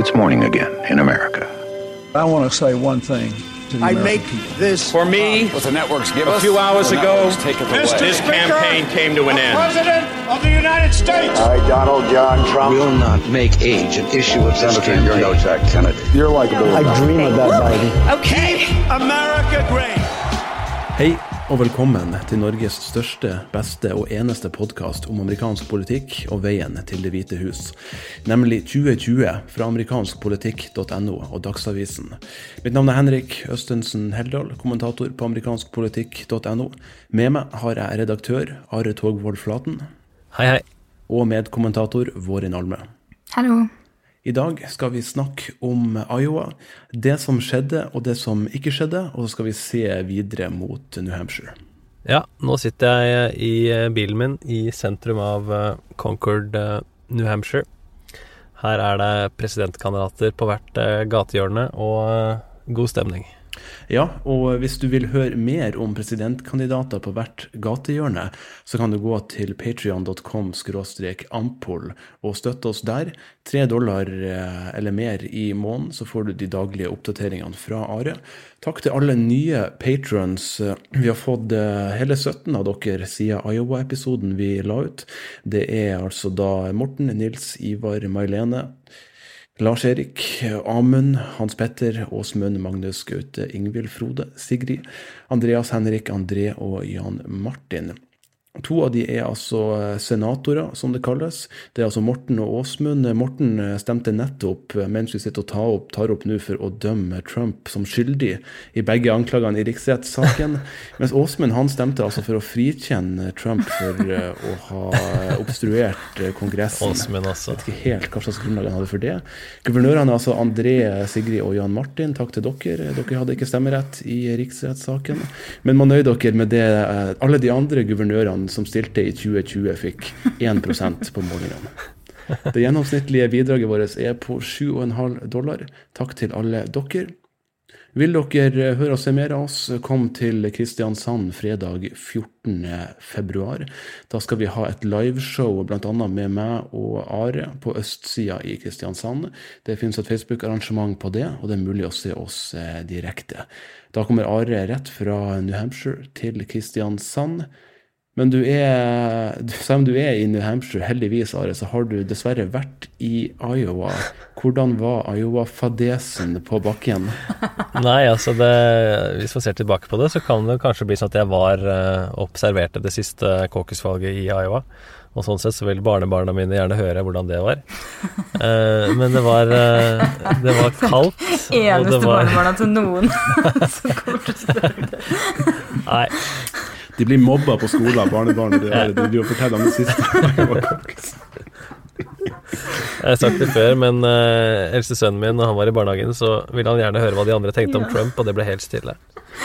It's morning again in America. I want to say one thing to the I American make people. this For me, What the networks give a us, few hours ago, networks take it away. this campaign came to an end. President of the United States. I, Donald John Trump. will not make age an issue of this Senator, you're no campaign. Jack Kennedy. You're likable. I dream of that Biden. Okay. America great. Hei og velkommen til Norges største, beste og eneste podkast om amerikansk politikk og veien til Det hvite hus, nemlig 2020 fra amerikanskpolitikk.no og Dagsavisen. Mitt navn er Henrik Østensen Heldal, kommentator på amerikanskpolitikk.no. Med meg har jeg redaktør Are Togvold Flaten Hei, hei. og medkommentator Vårin Alme. Hallo. I dag skal vi snakke om Iowa, det som skjedde og det som ikke skjedde, og så skal vi se videre mot New Hampshire. Ja, nå sitter jeg i eh, bilen min i sentrum av eh, Concord, eh, New Hampshire. Her er det presidentkandidater på hvert eh, gatehjørne og god stemning. Ja, og hvis du vil høre mer om presidentkandidater på hvert gatehjørne, så kan du gå til patrion.com ampol og støtte oss der. Tre dollar eh, eller mer i måneden, så får du de daglige oppdateringene fra Are. Takk til alle nye patrons. Vi har fått eh, hele 17 av dere siden Iowa-episoden vi la ut. Det er altså da Morten, Nils, Ivar, May-Lene. Lars-Erik, Amund, Hans Petter, Åsmund, Magnus, Gaute, Ingvild, Frode, Sigrid, Andreas, Henrik, André og Jan Martin. To av de er altså senatorer, som det kalles. Det er altså Morten og Åsmund. Morten stemte nettopp, mens vi sitter og tar opp, tar opp nå, for å dømme Trump som skyldig i begge anklagene i riksrettssaken. Mens Åsmund han stemte altså for å frikjenne Trump for eh, å ha obstruert eh, Kongressen. Åsmund, også. Jeg vet ikke helt hva slags grunnlag han hadde for det. Guvernørene er altså André, Sigrid og Jan Martin. Takk til dere. Dere hadde ikke stemmerett i riksrettssaken. Men man nøyer dere med det eh, alle de andre guvernørene som stilte i 2020, fikk 1% på målingene. Det gjennomsnittlige bidraget vårt er på 7,5 dollar. Takk til alle dere. Vil dere høre og se mer av oss, kom til Kristiansand fredag 14. februar. Da skal vi ha et liveshow bl.a. med meg og Are på østsida i Kristiansand. Det finnes et Facebook-arrangement på det, og det er mulig å se oss eh, direkte. Da kommer Are rett fra New Hampshire til Kristiansand. Men du er, selv om du er i New Hampshire, heldigvis, Are, så har du dessverre vært i Iowa. Hvordan var Iowa-fadesen på bakken? Nei, altså det, hvis man ser tilbake på det, så kan det kanskje bli sånn at jeg var eh, observerte det siste caucus-valget i Iowa. Og sånn sett så vil barnebarna mine gjerne høre hvordan det var. Eh, men det var, eh, det var kaldt. og det Eneste var- barnebarna til noen som kommer til å spørre det. Nei, De blir mobba på skolen av barnebarnet. Det er det du forteller om det siste. Jeg har sagt det før, men uh, eldste sønnen min, når han var i barnehagen, så ville han gjerne høre hva de andre tenkte om Trump, og det ble helt stille.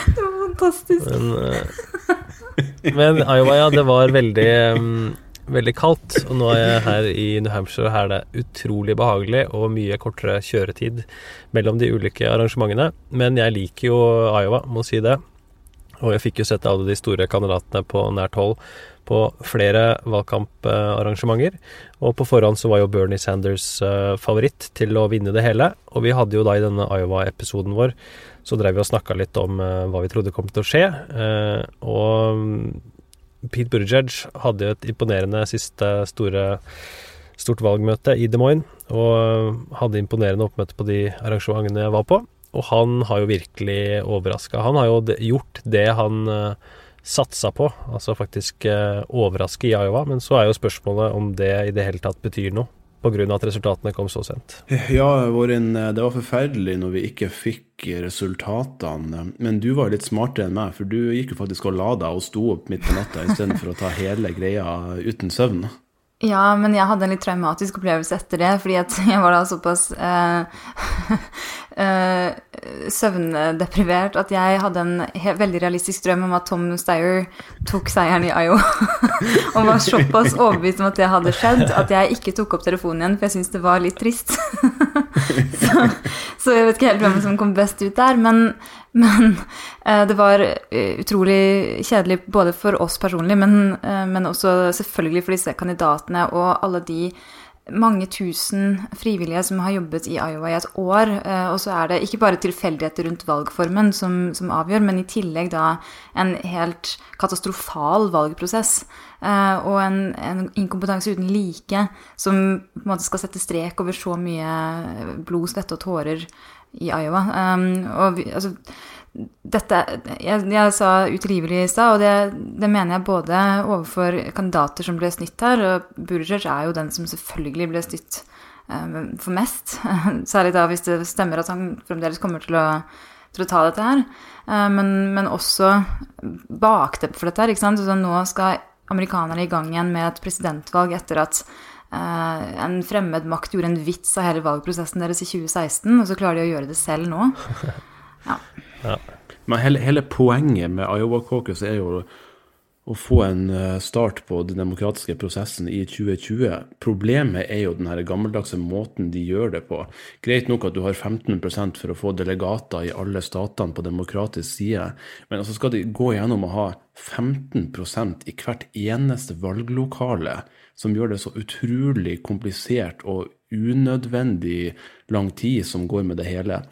Det var fantastisk. Men, uh, men Iowa, ja, det var veldig, um, veldig kaldt. Og nå er jeg her i New Hampshire, og her er det utrolig behagelig og mye kortere kjøretid mellom de ulike arrangementene. Men jeg liker jo Iowa, må si det. Og jeg fikk jo sett alle de store kandidatene på nært hold på flere valgkamparrangementer. Og på forhånd så var jo Bernie Sanders eh, favoritt til å vinne det hele. Og vi hadde jo da i denne Iowa-episoden vår så drev vi og snakka litt om eh, hva vi trodde kom til å skje. Eh, og mm, Pete Buttigieg hadde jo et imponerende siste store stort valgmøte i Des Moines, og hadde imponerende oppmøte på de arrangementene jeg var på. Og han har jo virkelig overraska. Han har jo gjort det han uh, satsa på, altså faktisk uh, overraske i Iowa. Men så er jo spørsmålet om det i det hele tatt betyr noe, pga. at resultatene kom så sent. Ja, Vårin, det var forferdelig når vi ikke fikk resultatene. Men du var litt smartere enn meg, for du gikk jo faktisk og la deg og sto opp midt på natta istedenfor å ta hele greia uten søvn. Ja, men jeg hadde en litt traumatisk opplevelse etter det, fordi jeg var da såpass eh, eh, søvndeprivert at jeg hadde en veldig realistisk drøm om at Tom Steyer tok seieren i IO. og var såpass overbevist om at det hadde skjedd, at jeg ikke tok opp telefonen igjen, for jeg syntes det var litt trist. så, så jeg vet ikke helt hvem som kom best ut der, men, men eh, det var eh, utrolig kjedelig både for oss personlig, men, eh, men også selvfølgelig for disse kandidatene og alle de mange tusen frivillige som har jobbet i Iowa i et år. eh, Og så er det ikke bare tilfeldigheter rundt valgformen som, som avgjør, men i tillegg da en helt katastrofal valgprosess. eh, Og en, en inkompetanse uten like som på en måte skal sette strek over så mye blod, svette og tårer i Iowa. Um, og vi, altså, dette Jeg, jeg sa utrivelig i stad, og det, det mener jeg både overfor kandidater som ble snytt her, og Burger er jo den som selvfølgelig ble snytt um, for mest. Særlig da hvis det stemmer at han fremdeles kommer til å, til å ta dette her. Uh, men, men også bakteppet for dette her. ikke sant? Så nå skal amerikanerne i gang igjen med et presidentvalg etter at uh, en fremmed makt gjorde en vits av hele valgprosessen deres i 2016, og så klarer de å gjøre det selv nå. Ja. Men hele, hele poenget med Iowa Caucus er jo å få en eh, start på den demokratiske prosessen i 2020. Problemet er jo den gammeldagse måten de gjør det på. Greit nok at du har 15% for å få delegater i alle statene på demokratisk side, men altså skal de gå gjennom å ha 15% i hvert eneste valglokale, som gjør det så utrolig komplisert og unødvendig lang tid som går med det hele.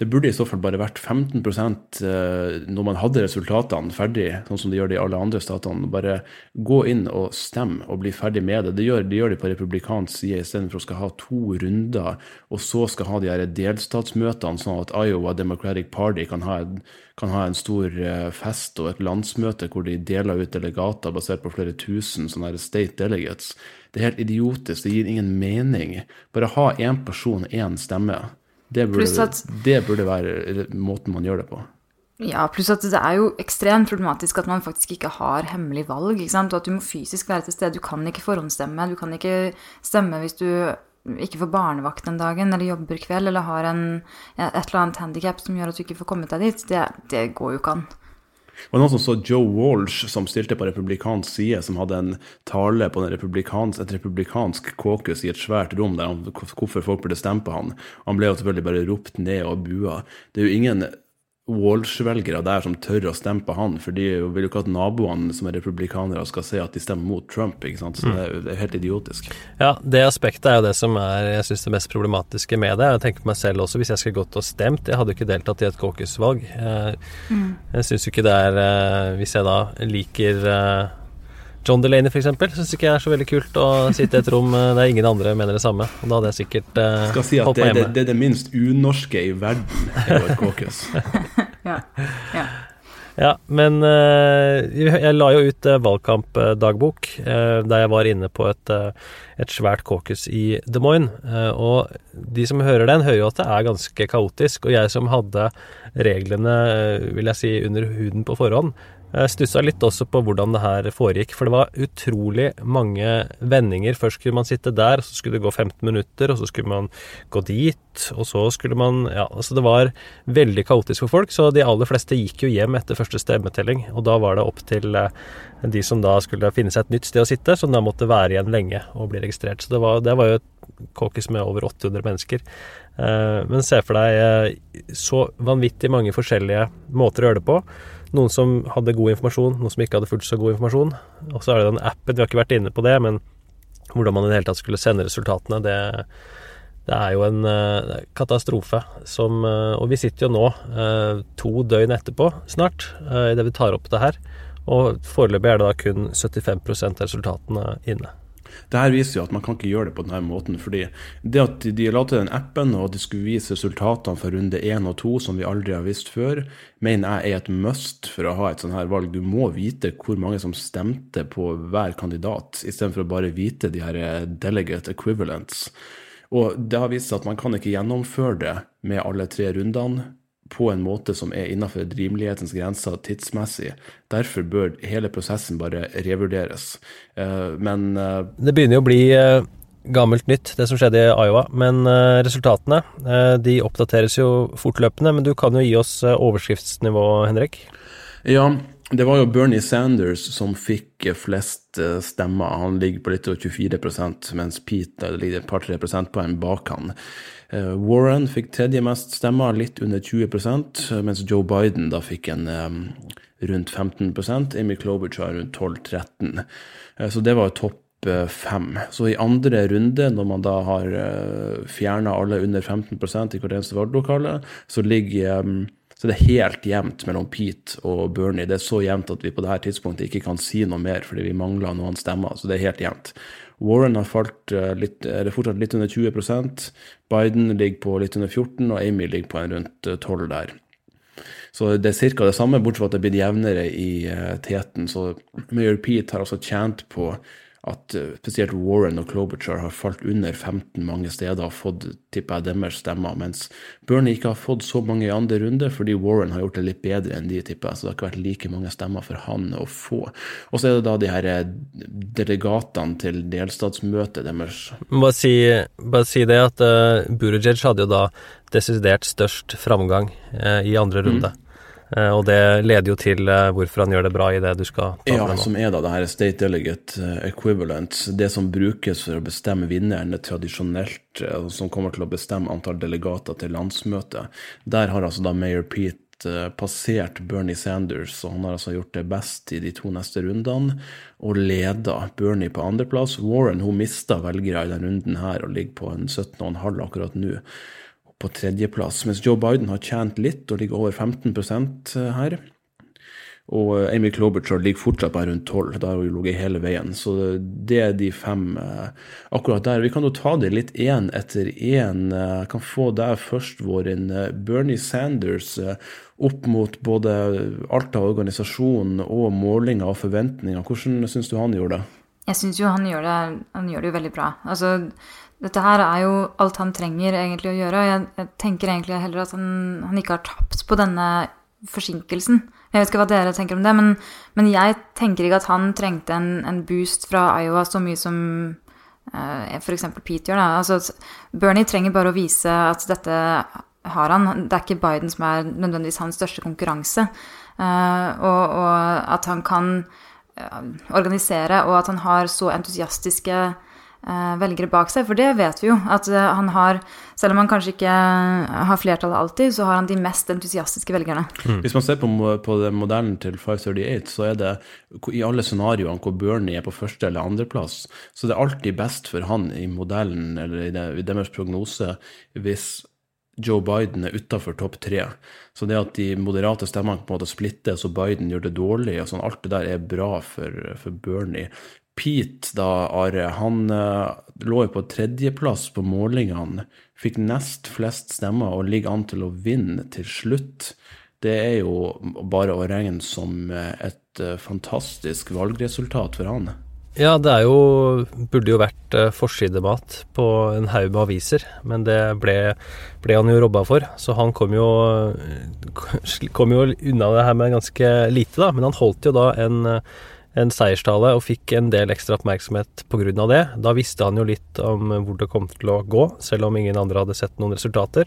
Det burde i så fall bare vært 15 eh, når man hadde resultatene ferdig, sånn som de gjør det i alle andre statene. Bare gå inn og stemme og bli ferdig med det. Det gjør de, gjør de på republikansk side istedenfor å skal ha to runder, og så skal ha de her delstatsmøtene, sånn at Iowa Democratic Party kan ha, en, kan ha en stor eh, fest og et landsmøte hvor de deler ut delegater basert på flere tusen sånne her state delegates. Det er helt idiotisk. Det gir ingen mening. Bare ha én person, én stemme. Det burde, at, det burde, være måten man gjør det på. Ja, pluss at det er jo ekstremt problematisk at man faktisk ikke har hemmelig valg. Og at du må fysisk være til stede. Du kan ikke forhåndsstemme. Du kan ikke stemme hvis du ikke får barnevakt den dagen, eller jobber kveld, eller har en, et eller annet handikap som gjør at du ikke får kommet deg dit. Det, det går jo ikke an. Det var noen som så Joe Walsh, som stilte på republikansk side, som hadde en tale på republikans, et republikansk caucus i et svært rom der han, hvorfor folk burde stemme på han. Han ble jo selvfølgelig bare ropt ned og bua. Det er jo ingen Walsh-velgere der som tør å stemme på han, for de vil jo ikke at naboene som er republikanere skal se at de stemmer mot Trump. ikke sant? Så det er, det er helt idiotisk. Ja, det aspektet er jo det som er jeg synes det mest problematiske med det. Jeg tenker på meg selv også, hvis jeg skulle gått og stemt Jeg hadde jo ikke deltatt i et caucus-valg. Jeg, mm. jeg syns jo ikke det er eh, Hvis jeg da liker eh, John Delaney f.eks. syns ikke jeg er så veldig kult å sitte i et rom eh, der ingen andre mener det samme. Og da hadde jeg sikkert eh, Skal si at det, det, det, er det minst unorske i verden vår caucus. ja. ja. Ja, men eh, jeg la jo ut uh, valgkampdagbok eh, der jeg var inne på et, et svært caucus i Des Moines. og de som hører den, hører jo at det er ganske kaotisk. Og jeg som hadde reglene, vil jeg si, under huden på forhånd, jeg stussa litt også på hvordan det her foregikk, for det var utrolig mange vendinger. Først skulle man sitte der, så skulle det gå 15 minutter, og så skulle man gå dit, og så skulle man Ja, altså det var veldig kaotisk for folk, så de aller fleste gikk jo hjem etter første stemmetelling, og da var det opp til eh, de som da skulle finne seg et nytt sted å sitte, som da måtte være igjen lenge og bli registrert. Så det var, det var jo et kåkis med over 800 mennesker. Eh, men se for deg eh, så vanvittig mange forskjellige måter å gjøre det på. Noen som hadde god informasjon, noen som ikke hadde fullt så god informasjon. Og så er det den appen, vi har ikke vært inne på det, men hvordan man i det hele tatt skulle sende resultatene, det, det er jo en uh, katastrofe som uh, Og vi sitter jo nå, uh, to døgn etterpå snart, uh, idet vi tar opp det her. Og foreløpig er det da kun 75 av resultatene inne. Det her viser jo at man kan ikke gjøre det på denne måten. fordi det at de la til den appen, og at de skulle vise resultatene for runde én og to, som vi aldri har visst før, mener jeg er et must for å ha et sånt her valg. Du må vite hvor mange som stemte på hver kandidat, istedenfor å bare vite de her delegate equivalents. Og det har vist seg at man kan ikke gjennomføre det med alle tre rundene på en måte som er innenfor rimelighetens grenser tidsmessig. Derfor bør hele prosessen bare revurderes. Eh, men eh, Det begynner jo å bli eh, gammelt nytt, det som skjedde i Iowa. Men resultatene de oppdateres jo fortløpende. Men du kan jo gi oss overskriftsnivå, Henrik? Ja, det var jo Bernie Sanders som fikk flest stemmer. Han ligger på litt over 24% mens Pete ligger et par-tre prosentpoeng bak han. Eh, Warren fikk tredje mest stemmer, litt under 20% mens Joe Biden da fikk en rundt 15% Amy Klobuchar rundt 12-13 eh, Så det var topp eh, fem. Så i andre runde, når man da har fjerna alle under 15% i hvert eneste valglokale, så ligger så det er helt jevnt mellom Pete og Bernie. Det er så jevnt at vi på dette tidspunktet ikke kan si noe mer, fordi vi mangler noen stemmer. Så det er helt jevnt. Warren har falt litt, er fortsatt litt under 20% Biden ligger på litt under 14 og Amy ligger på en rundt 12 der. Så det er ca. det samme, bortsett fra at det er blitt jevnere i uh, teten. Så Mayor Pete har altså tjent på at uh, spesielt Warren og Klobuchar har falt under 15 mange steder og fått tipper jeg, deres stemmer, mens Bernie ikke har fått så mange i andre runde fordi Warren har gjort det litt bedre enn de, tipper jeg. Så det har ikke vært like mange stemmer for han å få. Og så er det da de her eh, delegatene til delstatsmøtet deres. Bare si, bare si det at uh, Buttigieg hadde jo da desidert størst framgang uh, i andre runde. Mm. Uh, og det leder jo til uh, hvorfor han gjør det bra i det du skal ta ja, som er da det her state delegate equivalent. Det som brukes for å bestemme vinneren tradisjonelt, som kommer til å bestemme antall delegater til landsmøtet. Der har altså da Mayor Pete passert Bernie Sanders, og han har altså gjort det best i de to neste rundene, og leda Bernie på andreplass. Warren hun mista velgere i denne runden her og ligger på en 17,5 akkurat nå på tredjeplass, mens Joe Biden har tjent litt og ligger over 15 eh, her. Og eh, Amy Klobuchar ligger fortsatt bare rundt 12, da har hun ligget hele veien. Så det er de fem eh, akkurat der. Vi kan jo ta det litt én etter én. Kan få der først vår Bernie Sanders opp mot både alt av organisasjon og målinger og forventninger. Hvordan syns du han gjorde det? Jeg syns jo han gjør, det, han gjør det veldig bra. Altså, dette her er jo alt han trenger egentlig å gjøre. Jeg, jeg tenker egentlig heller at han, han, ikke har tapt på denne forsinkelsen. Jeg vet ikke hva dere tenker om det, men, men jeg tenker ikke at han trengte en, en boost fra Iowa så mye som uh, f.eks. Pete gjør. Da. Altså, Bernie trenger bare å vise at dette har han. Det er ikke Biden som er nødvendigvis hans største konkurranse. Uh, og, og, at han kan uh, organisere, og at han har så entusiastiske Eh, velgere bak seg. For det vet vi jo. At eh, han har, selv om han kanskje ikke har flertallet alltid, så har han de mest entusiastiske velgerne. Mm. Hvis man ser på, på modellen til 538, så er det i alle scenarioene hvor Bernie er på første eller andreplass, så det er alltid best for han i modellen, eller i, det, i deres prognose, hvis Joe Biden er utafor topp tre. Så det at de moderate stemmene på en måte splittes og Biden gjør det dårlig, og sånn, alt det der er bra for, for Bernie. Pete, da, Are, han uh, lå jo på tredjeplass på målingene. Fikk nest flest stemmer og ligger an til å vinne til slutt. Det er jo bare å regne som eh, et uh, fantastisk valgresultat for han. Ja, det er jo Burde jo vært forsidemat på en haug med aviser, men det ble, ble, han jo robba for. Så han kom jo, kom jo unna det her med ganske lite, da. Men han holdt jo da en en seierstale og fikk en del ekstra oppmerksomhet pga. det. Da visste han jo litt om hvor det kom til å gå, selv om ingen andre hadde sett noen resultater.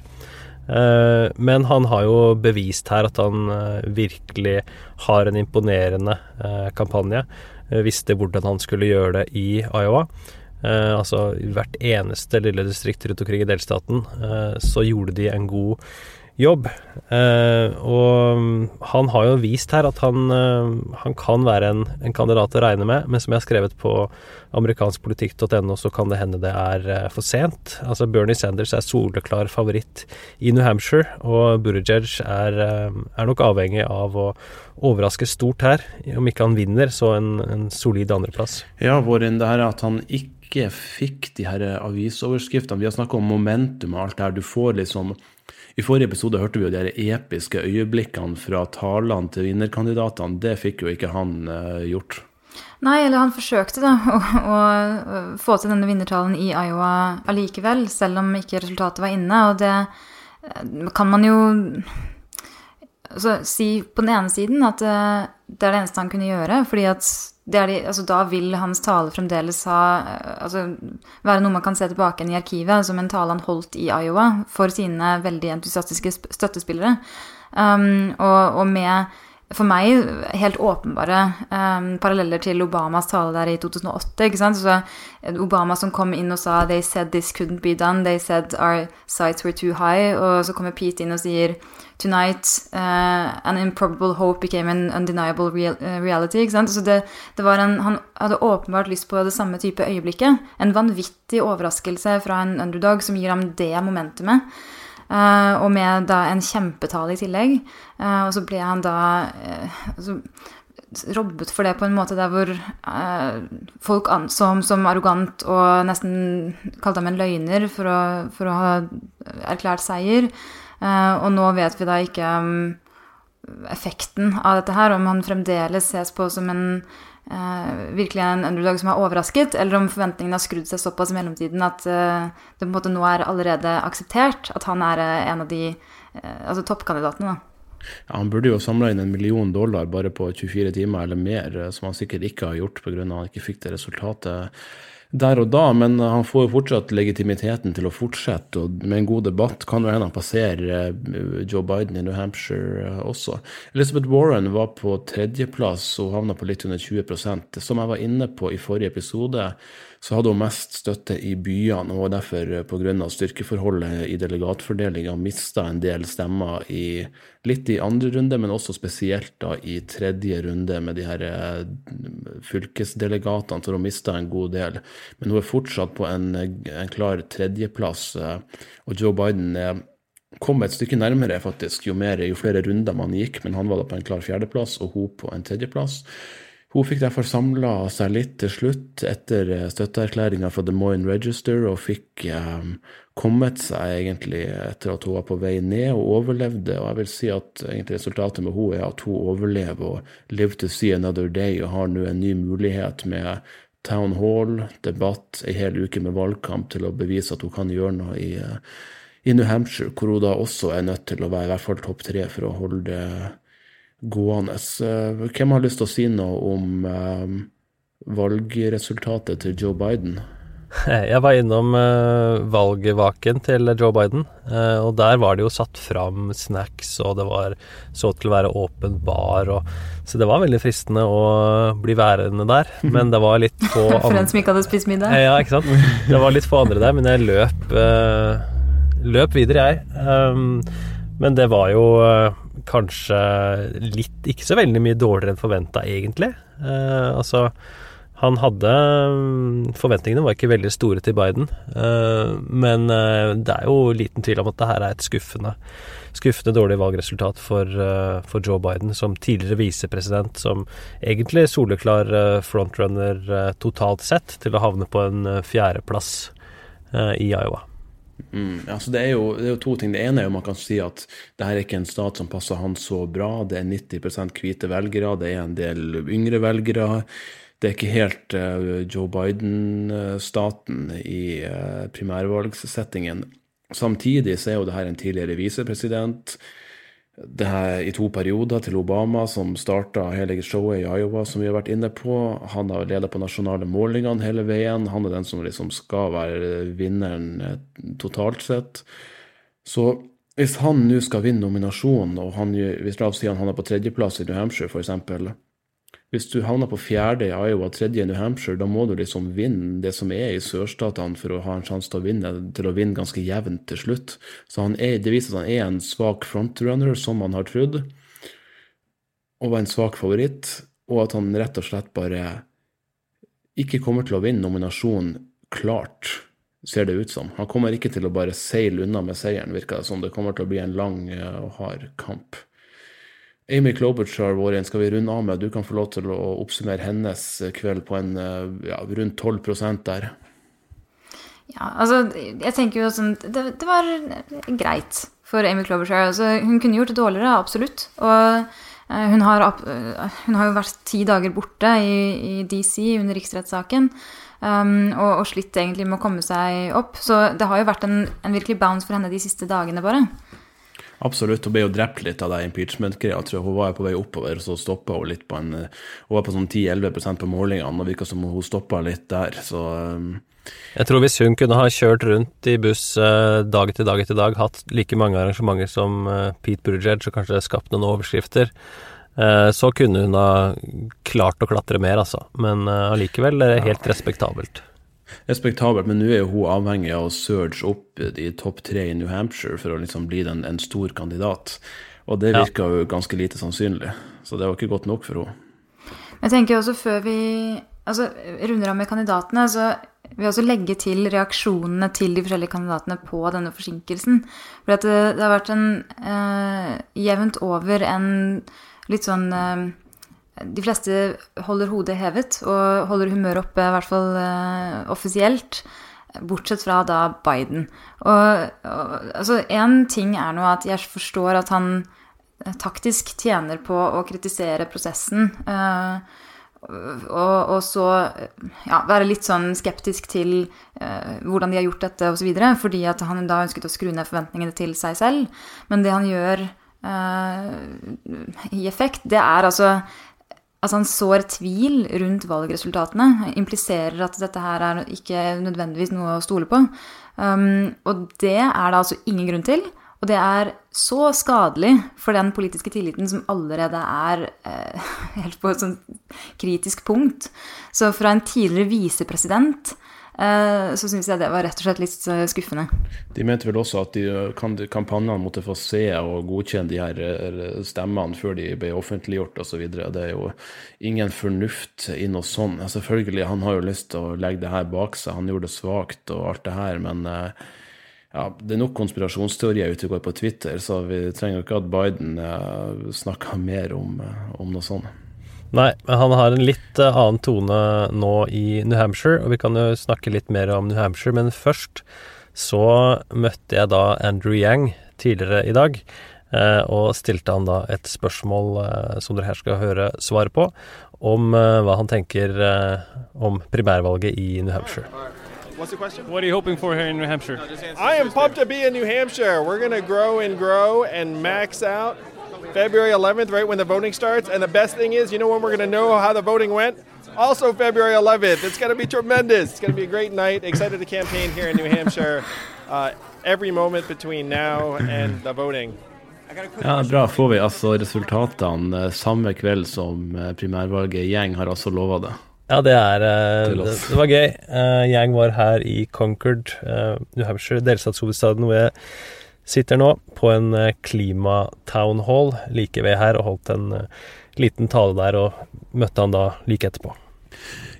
Eh, men han har jo bevist her at han eh, virkelig har en imponerende eh, kampanje. Visste hvordan han skulle gjøre det i Iowa. Altså hvert eneste lille distrikt rundt omkring i delstaten så gjorde de en god jobb. Eh, og han har jo vist her at han, eh, han kan være en, en, kandidat å regne med, men som jeg har skrevet på amerikanskpolitikk.no, så kan det hende det er eh, for sent. Altså Bernie Sanders er soleklar favoritt i New Hampshire, og Buttigieg er, eh, er nok avhengig av å overraske stort her. Om ikke han vinner, så en, en solid andreplass. Ja, Våren, det her er at han ikke fikk de her avisoverskriftene. Vi har snakka om momentum og alt det her. Du får liksom i forrige episode hørte vi jo de episke øyeblikkene fra talene til vinnerkandidatene. Det fikk jo ikke han uh, gjort. Nei, eller han forsøkte da å, å, få til denne vinnertalen i Iowa allikevel, selv om ikke resultatet var inne. Og det eh, kan man jo altså, si på den ene siden at uh, det er det eneste han kunne gjøre. fordi at de, altså, da vil hans tale fremdeles ha, altså, være noe man kan se tilbake i arkivet, som en tale han holdt i Iowa for sine veldig entusiastiske støttespillere. Um, og, og, med for meg helt åpenbare um, paralleller til Obamas tale der i 2008. ikke sant? Så Obama som kom inn og sa 'They said this couldn't be done'. 'They said our sights were too high'. Og så kommer Pete inn og sier 'Tonight uh, an improbable hope became an undeniable real, uh, reality'. ikke sant? Så det, det en, Han hadde åpenbart lyst på det samme type øyeblikket. En vanvittig overraskelse fra en underdog som gir ham det momentumet. Uh, og med da en kjempetale i tillegg. Uh, og så ble han da uh, altså, robbet for det på en måte der hvor folk anså ham som arrogant og nesten kalte ham en løgner for å, for å ha erklært seier. og nå vet vi da ikke um, effekten av dette her, om han fremdeles ses på som en Uh, virkelig en underdog som er overrasket, eller om forventningene har skrudd seg såpass i mellomtiden at uh, det på en måte nå er allerede akseptert at han er uh, en av de altså toppkandidatene. Ja, han burde jo samla inn en million dollar bare på 24 timer eller mer, som han sikkert ikke har gjort pga. han ikke fikk det resultatet der og da, men han får jo fortsatt legitimiteten til å fortsette, og med en god debatt kan jo hende han passerer eh, Joe Biden i New Hampshire eh, også. Elizabeth Warren var på tredjeplass og havna på litt under 20% Som jeg var inne på i forrige episode, så hadde hun mest støtte i byene, og derfor eh, pga. styrkeforholdet i delegatfordelinga mista en del stemmer i, litt i andre runde, men også spesielt da i tredje runde med de her eh, fylkesdelegatene, så hun mista en god del. Men hun er fortsatt på en, en klar tredjeplass, eh, og Joe Biden er kom et stykke nærmere, faktisk, jo, mer, jo flere runder man gikk, men han var da på en klar fjerdeplass, og hun på en tredjeplass. Hun fikk derfor samla seg litt til slutt etter eh, støtteerklæringa fra Des Moines Register, og fikk um, kommet seg egentlig etter at hun var på vei ned og overlevde. Og jeg vil si at egentlig resultatet med henne er at hun overlever og live to see another day, og har nå en ny mulighet med town hall, debatt, ei hel uke med valgkamp til å bevise at hun kan gjøre noe i, eh, i New Hampshire, hvor hun da også er nødt til å være i hvert fall topp tre for å holde det gående. Hvem har lyst til å si noe om um, valgresultatet til Joe Biden? Jeg var innom uh, valgvaken til Joe Biden, uh, og der var det jo satt fram snacks, og det var så til å være åpen bar, og, så det var veldig fristende å bli værende der. Men det var litt få For en som ikke hadde spist middag? Ja, ikke sant. Det var litt få andre der, men jeg løp, uh, løp videre, jeg. Um, men det var jo kanskje litt Ikke så veldig mye dårligere enn forventa, egentlig. Eh, altså han hadde Forventningene var ikke veldig store til Biden, eh, men eh, det er jo liten tvil om at det her er et skuffende, skuffende dårlig valgresultat for, eh, for, Joe Biden, som tidligere visepresident, som egentlig soleklar eh, frontrunner totalt sett til å havne på en fjerdeplass i Iowa. Mm, altså det, er jo, det, er jo, to ting. Det ene er jo man kan si at det her er ikke en stat som passer han så bra. Det er 90 hvite velgere, det er en del yngre velgere. Det er ikke helt uh, Joe Biden-staten i uh, primærvalgssettingen. Samtidig så er jo det her en tidligere visepresident det her i to perioder til Obama, som starta hele showet i Iowa, som vi har vært inne på. Han har leda på nasjonale målingene hele veien. Han er den som liksom skal være vinneren eh, totalt sett. Så hvis han nå skal vinne nominasjonen, og han, hvis la oss si han er på tredjeplass i New Hampshire, f.eks., hvis du havner på fjerde i Iowa, tredje i New Hampshire, da må du liksom vinne det som er i sørstatene for å ha en sjanse til å vinne, til å vinne ganske jevnt til slutt. Så er, det viser at han er en svak frontrunner, som man har trodd, og var en svak favoritt, og at han rett og slett bare ikke kommer til å vinne nominasjonen klart, ser det ut som. Han kommer ikke til å bare seile unna med seieren, virker det som. Det kommer til å bli en lang eh, og hard kamp. Amy Klobuchar vår skal vi runde av med. Du kan få lov til å oppsummere hennes kveld på en eh, ja, rundt 12% der. Ja, altså, jeg tenker jo sånn Det, det var greit for Amy Klobuchar. Altså, hun kunne gjort det dårligere, absolutt. Og uh, hun, har, hun, har, jo vært ti dager borte i, i DC under riksrettssaken. Um, og, og, slitt egentlig med å komme seg opp. Så det har jo vært en, en virkelig bounce for henne de siste dagene, bare. Absolutt. Hun ble jo drept litt av det impeachment-greia. Hun var på vei oppover, så stoppa hun litt på en Hun var på sånn 10-11% på målingene, og virka som hun stoppa litt der, så um. Jeg tror hvis hun kunne ha kjørt rundt i buss uh, dag etter dag etter dag, hatt like mange arrangementer som uh, Pete Buttigieg, så kanskje skapt noen overskrifter. Eh, så kunne hun ha klart å klatre mer, altså. Men eh, allikevel eh, helt respektabelt. Respektabelt, men nå er jo hun avhengig av å surge opp de topp tre i New Hampshire for å liksom bli den, en stor kandidat. Og det Ja. jo ganske lite sannsynlig. Så det var ikke godt nok for henne. Jeg tenker også før vi altså, runder av med kandidatene, så vil jeg også legge til reaksjonene til de forskjellige kandidatene på denne forsinkelsen. For at det, det har vært en eh, jevnt over en litt sånn eh, De fleste holder hodet hevet og holder humøret oppe, i hvert fall eh, offisielt. Bortsett fra da Biden. Og, og altså, én ting er nå at jeg forstår at han eh, taktisk tjener på å kritisere prosessen. eh, og, og så ja, være litt sånn skeptisk til eh, hvordan de har gjort dette osv. Fordi at han da ønsket å skru ned forventningene til seg selv. Men det han gjør eh, i effekt, det er altså Altså han sår tvil rundt valgresultatene. Impliserer at dette her er ikke nødvendigvis noe å stole på. Um, og det er det altså ingen grunn til. Og det er så skadelig for den politiske tilliten som allerede er eh, helt på et sånn kritisk punkt. Så fra en tidligere visepresident så syns jeg det var rett og slett litt eh, skuffende. De mente vel også at de, kampanjene måtte få se og godkjenne de her eh, stemmene før de ble offentliggjort osv. Det er jo ingen fornuft i noe sånt. Selvfølgelig, han har jo lyst til å legge det her bak seg, han gjorde det svakt og alt det her, men eh, ja, det er nok konspirasjonsteorier ute og går på Twitter, så vi trenger ikke at Biden eh, snakker mer om, eh, om noe sånt. Nei, men han har en litt eh, annen tone nå i New Hampshire, og vi kan jo snakke litt mer om New Hampshire, men først så møtte jeg da Andrew Yang tidligere i dag, eh, og stilte han da et spørsmål eh, som dere her skal høre svaret på, om hva han tenker om primærvalget i New Hampshire. What's the question? What are you hoping for here in New Hampshire? I am pumped to be in New Hampshire. We're going to grow and grow and max out February 11th, right when the voting starts. And the best thing is, you know when we're going to know how the voting went? Also, February 11th. It's going to be tremendous. It's going to be a great night. Excited to campaign here in New Hampshire. Uh, every moment between now and the voting. Ja, Bra. Får vi altså resultatene eh, samme kveld som eh, primærvalget. Gjeng har altså lova det. Ja, det er eh, det, det var gøy. Gjeng var her i Concord, New Hampshire, delstatshovedstaden hvor jeg sitter nå, på en eh, klima-town hall like ved her, og holdt en eh, liten tale der, og møtte han da like etterpå.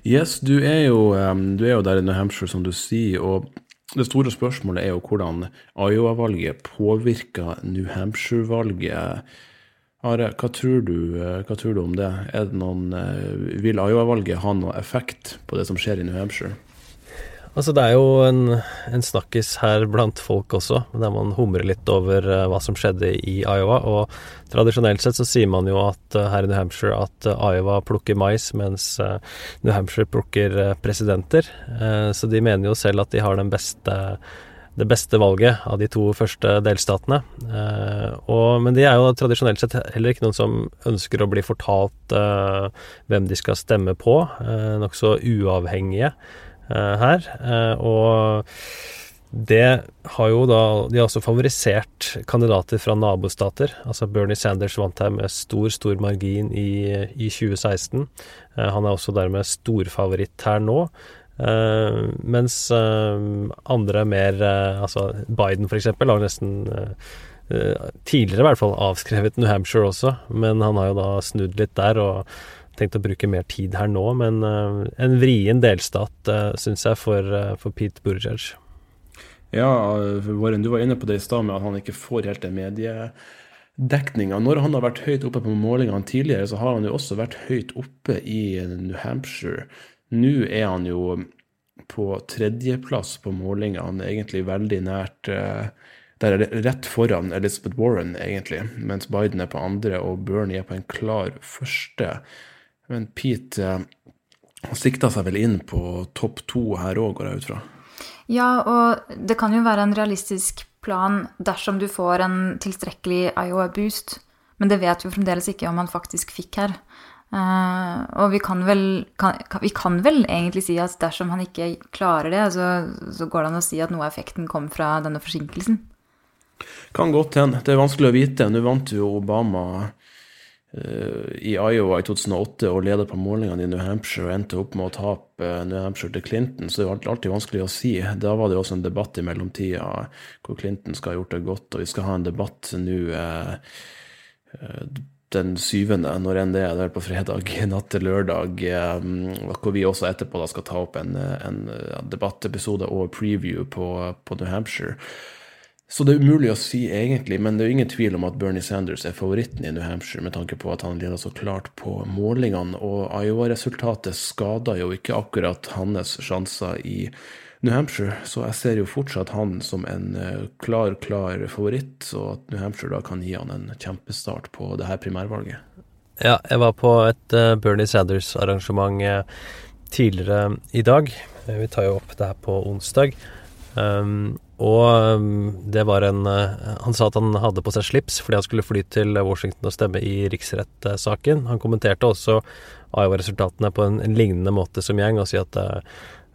Yes, du er, jo, du er jo der i New Hampshire, som du sier. og det store spørsmålet er jo hvordan Iowa-valget påvirker New Hampshire-valget. Are, hva tror, du, eh, hva tror du om det? Det noen, vil Iowa-valget ha noe effekt på det som skjer i New Hampshire? Altså, det er jo en, en snakkis her blant folk også, der man humrer litt over eh, hva som skjedde i Iowa. Og tradisjonelt sett så sier man jo at eh, her i New Hampshire at eh, Iowa plukker mais, mens New Hampshire plukker presidenter. Så de mener jo selv at de har beste det beste valget av de to første delstatene. Og, men de er jo tradisjonelt sett heller ikke noen som ønsker å bli fortalt hvem de skal stemme på. Nokså uavhengige her. Eh, og det har jo da De har også favorisert kandidater fra nabostater. Altså Bernie Sanders vant her med stor, stor margin i, i 2016. Eh, han er også dermed storfavoritt her nå. Uh, mens uh, andre mer uh, Altså Biden, for eksempel, har nesten eh, eh, tidligere i hvert fall avskrevet New Hampshire også, men han har jo da snudd litt der og tenkt å bruke mer tid her nå. Men eh, en vrien delstat, uh, syns jeg, for, eh, for Pete Buttigieg. Ja, Warren, du var inne på det i stad med at han ikke får helt den mediedekninga. Når han har vært høyt oppe på målingene tidligere, så har han jo også vært høyt oppe i New Hampshire. Nå er han jo på tredjeplass på målingene, egentlig veldig nært eh, Der er det rett foran Elizabeth Warren, egentlig, mens Biden er på andre og Bernie er på en klar første. Men Pete eh, han sikta seg vel inn på topp to her òg, går jeg ut fra. Ja, og det kan jo være en realistisk plan dersom du får en tilstrekkelig IOA-boost. men det vet vi fremdeles ikke om han faktisk fikk her. Uh, og vi kan, vel, kan, vi kan vel egentlig si at dersom han ikke klarer det, så, så går det an å si at noe av effekten kom fra denne forsinkelsen. Kan godt hende. Det er vanskelig å vite. Nå vant jo Obama i Iowa i 2008 og ledet på målingene i New Hampshire og endte opp med å tape eh, New Hampshire til Clinton, så det er alltid vanskelig å si. Da var det også en debatt i mellomtida hvor Clinton skal ha gjort det godt, og vi skal ha en debatt nå eh, den syvende, når enn det er, det er på fredag natt til lørdag, hvor vi også etterpå skal ta opp en, en debattepisode og preview på, på New Hampshire. Så det er umulig å si egentlig, men det er jo ingen tvil om at Bernie Sanders er favoritten i New Hampshire, med tanke på at han leder så klart på målingene, og Iowa-resultatet skader jo ikke akkurat hans sjanser i New Hampshire, så jeg ser jo fortsatt han som en uh, klar, klar favoritt, så at New Hampshire da kan gi han en kjempestart på det her primærvalget. Ja, jeg var på et uh, Bernie Sanders-arrangement uh, tidligere i dag. vi tar jo opp det her på onsdag. Um, og um, det var en Han sa at han hadde på seg slips fordi han skulle fly til Washington og stemme i riksrettssaken. Han kommenterte også Iowa-resultatene på en, en, lignende måte som Yang, og sier at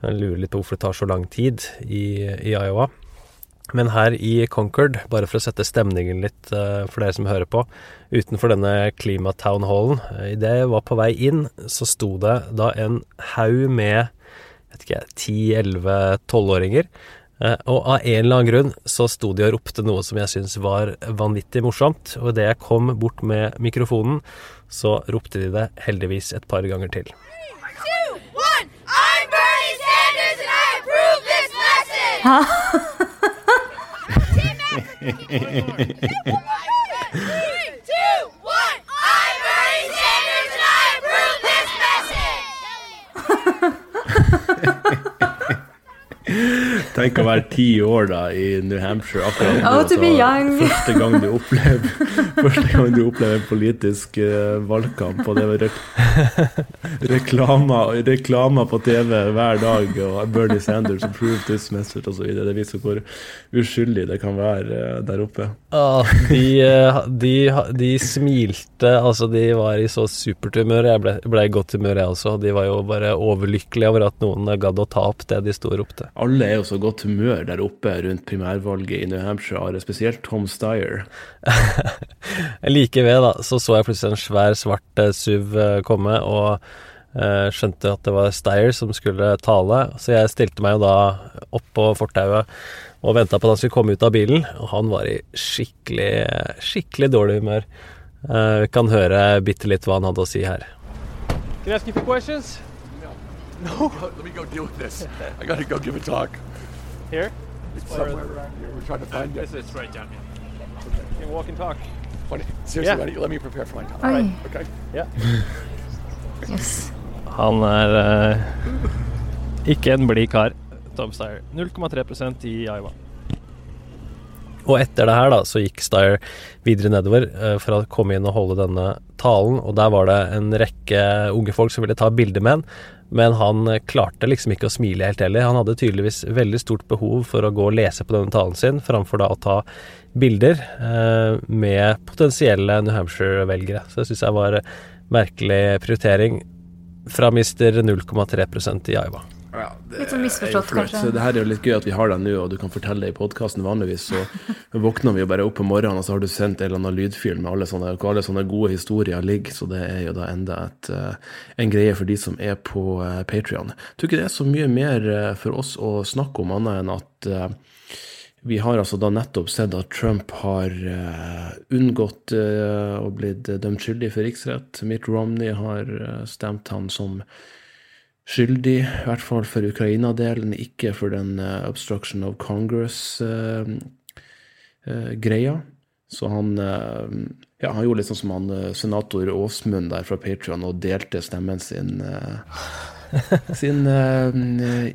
jeg lurer litt på hvorfor det tar så lang tid i, i Iowa. Men her i Concord, bare for å sette stemningen litt uh, for dere som hører på, utenfor denne klimatownhallen eh, Idet jeg var på vei inn, så sto det da en haug med vet ikke, 10-11-12-åringer. Uh, og av en eller annen grunn så sto de og ropte noe som jeg syntes var vanvittig morsomt. Og idet jeg kom bort med mikrofonen, så ropte de det heldigvis et par ganger til. Hæ? Tenk å være ti år da i New Hampshire akkurat nå. Oh. Første gang du opplever, første gang du opplever en politisk uh, valgkamp, og det er rek reklamer, reklamer på TV hver dag, og Bernie Sanders approved this message osv. Det viser hvor uskyldig det kan være uh, der oppe. Ah, de, uh, de, de, smilte, altså de var i så supert humør. Jeg ble, ble i godt humør, jeg også. De var jo bare overlykkelige over at noen gadd å ta opp det de sto og ropte. Alle er jo så godt humør der oppe rundt primærvalget i New Hampshire, spesielt Tom Steyer. like ved, da, så så jeg plutselig en svær, svart uh, SUV uh, komme, og eh, skjønte at det var Steyer som skulle tale, så jeg stilte meg jo da opp på fortauet og venta på at han skulle komme ut av bilen, og han var i skikkelig, skikkelig dårlig humør. Vi kan høre bitte litt hva han hadde å si her. Can I ask you a few questions? No. Let me go deal with this. I gotta go give a talk. Here? It's somewhere around here. We're trying to find it. It's right down here. You can walk and talk. Seriously, yeah. buddy, let me prepare for my talk. All right. Okay. Yeah. yes. Han er uh, ikke en blid kar, Tom Steyer. 0,3% i Iowa. Og etter det her da, så gikk Steyer videre nedover uh, for å komme inn og holde denne talen, og der var det en rekke unge folk som ville ta bilde med han. Men han klarte liksom ikke å smile helt heller. Han hadde tydeligvis veldig stort behov for å gå og lese på denne talen sin, framfor da å ta bilder eh, med potensielle New Hampshire-velgere. Så det syns jeg var merkelig prioritering fra mister 0,3% i Iowa. Ja, litt sånn misforstått, kanskje. Så det her er jo litt gøy at vi har deg nå, og du kan fortelle det i podkasten. Vanligvis så våkner vi jo bare opp om morgenen, og så har du sendt en eller annen lydfilm med alle sånne, alle sånne gode historier ligger. Så det er jo da enda et, uh, en greie for de som er på uh, Patrion. Tror ikke det er så mye mer uh, for oss å snakke om, annet enn at uh, vi har altså da nettopp sett at Trump har uh, unngått uh, å blitt dømt skyldig for riksrett. Mitt Romney har stemt han som skyldig, i hvert fall for Ukraina-delen, ikke for den uh, obstruction of Congress-greia. Uh, uh, så han, ja, han gjorde litt sånn som han senator Åsmund der fra Patrion og delte stemmen sin sin uh,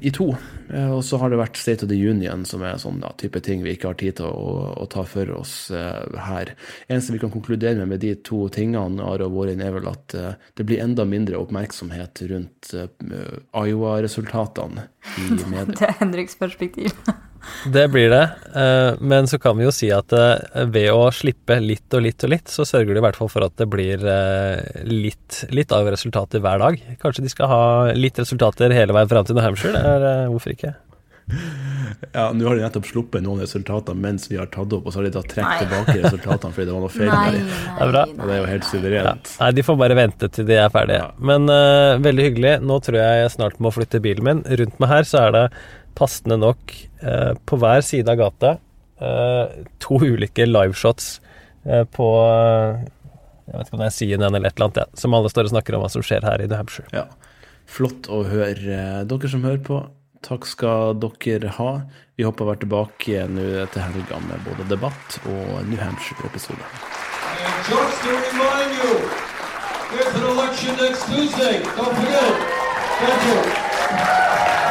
i to. Uh, og så har det vært State of the Union, som er sånn da, type ting vi ikke har tid til å, å ta for oss uh, her. Eneste vi kan konkludere med med de to tingene, Are og Vårin, er vel at det blir enda mindre oppmerksomhet rundt Iowa-resultatene i media. det er Henriks perspektiv. Det blir det, eh, men så kan vi jo si at eh, ved å slippe litt og litt og litt, så sørger de i hvert fall for at det blir eh, litt, litt av resultater hver dag. Kanskje de skal ha litt resultater hele veien fram til New Hampshire? Hvorfor ikke? Ja, Nå har de nettopp sluppet noen resultater mens vi har tatt opp, og så har de da trukket tilbake resultatene fordi det var noe feil Nei, nei, Det er bra. Og det er jo helt suverent. Nei, de får bare vente til de er ferdige. Men uh, veldig hyggelig. Nå tror jeg jeg snart må flytte bilen min. Rundt meg her så er det passende nok uh, på hver side av gata uh, to ulike liveshots på Jeg vet ikke om det er CNN eller et eller annet, ja, som alle står og snakker om hva som skjer her i New Hampshire. Ja. Flott å høre. Dere som hører på, takk skal dere ha. Vi håper å være tilbake nå til helga med både debatt og New Hampshire-episode. Just to remind you, there's an election next Tuesday. Don't forget. Thank you.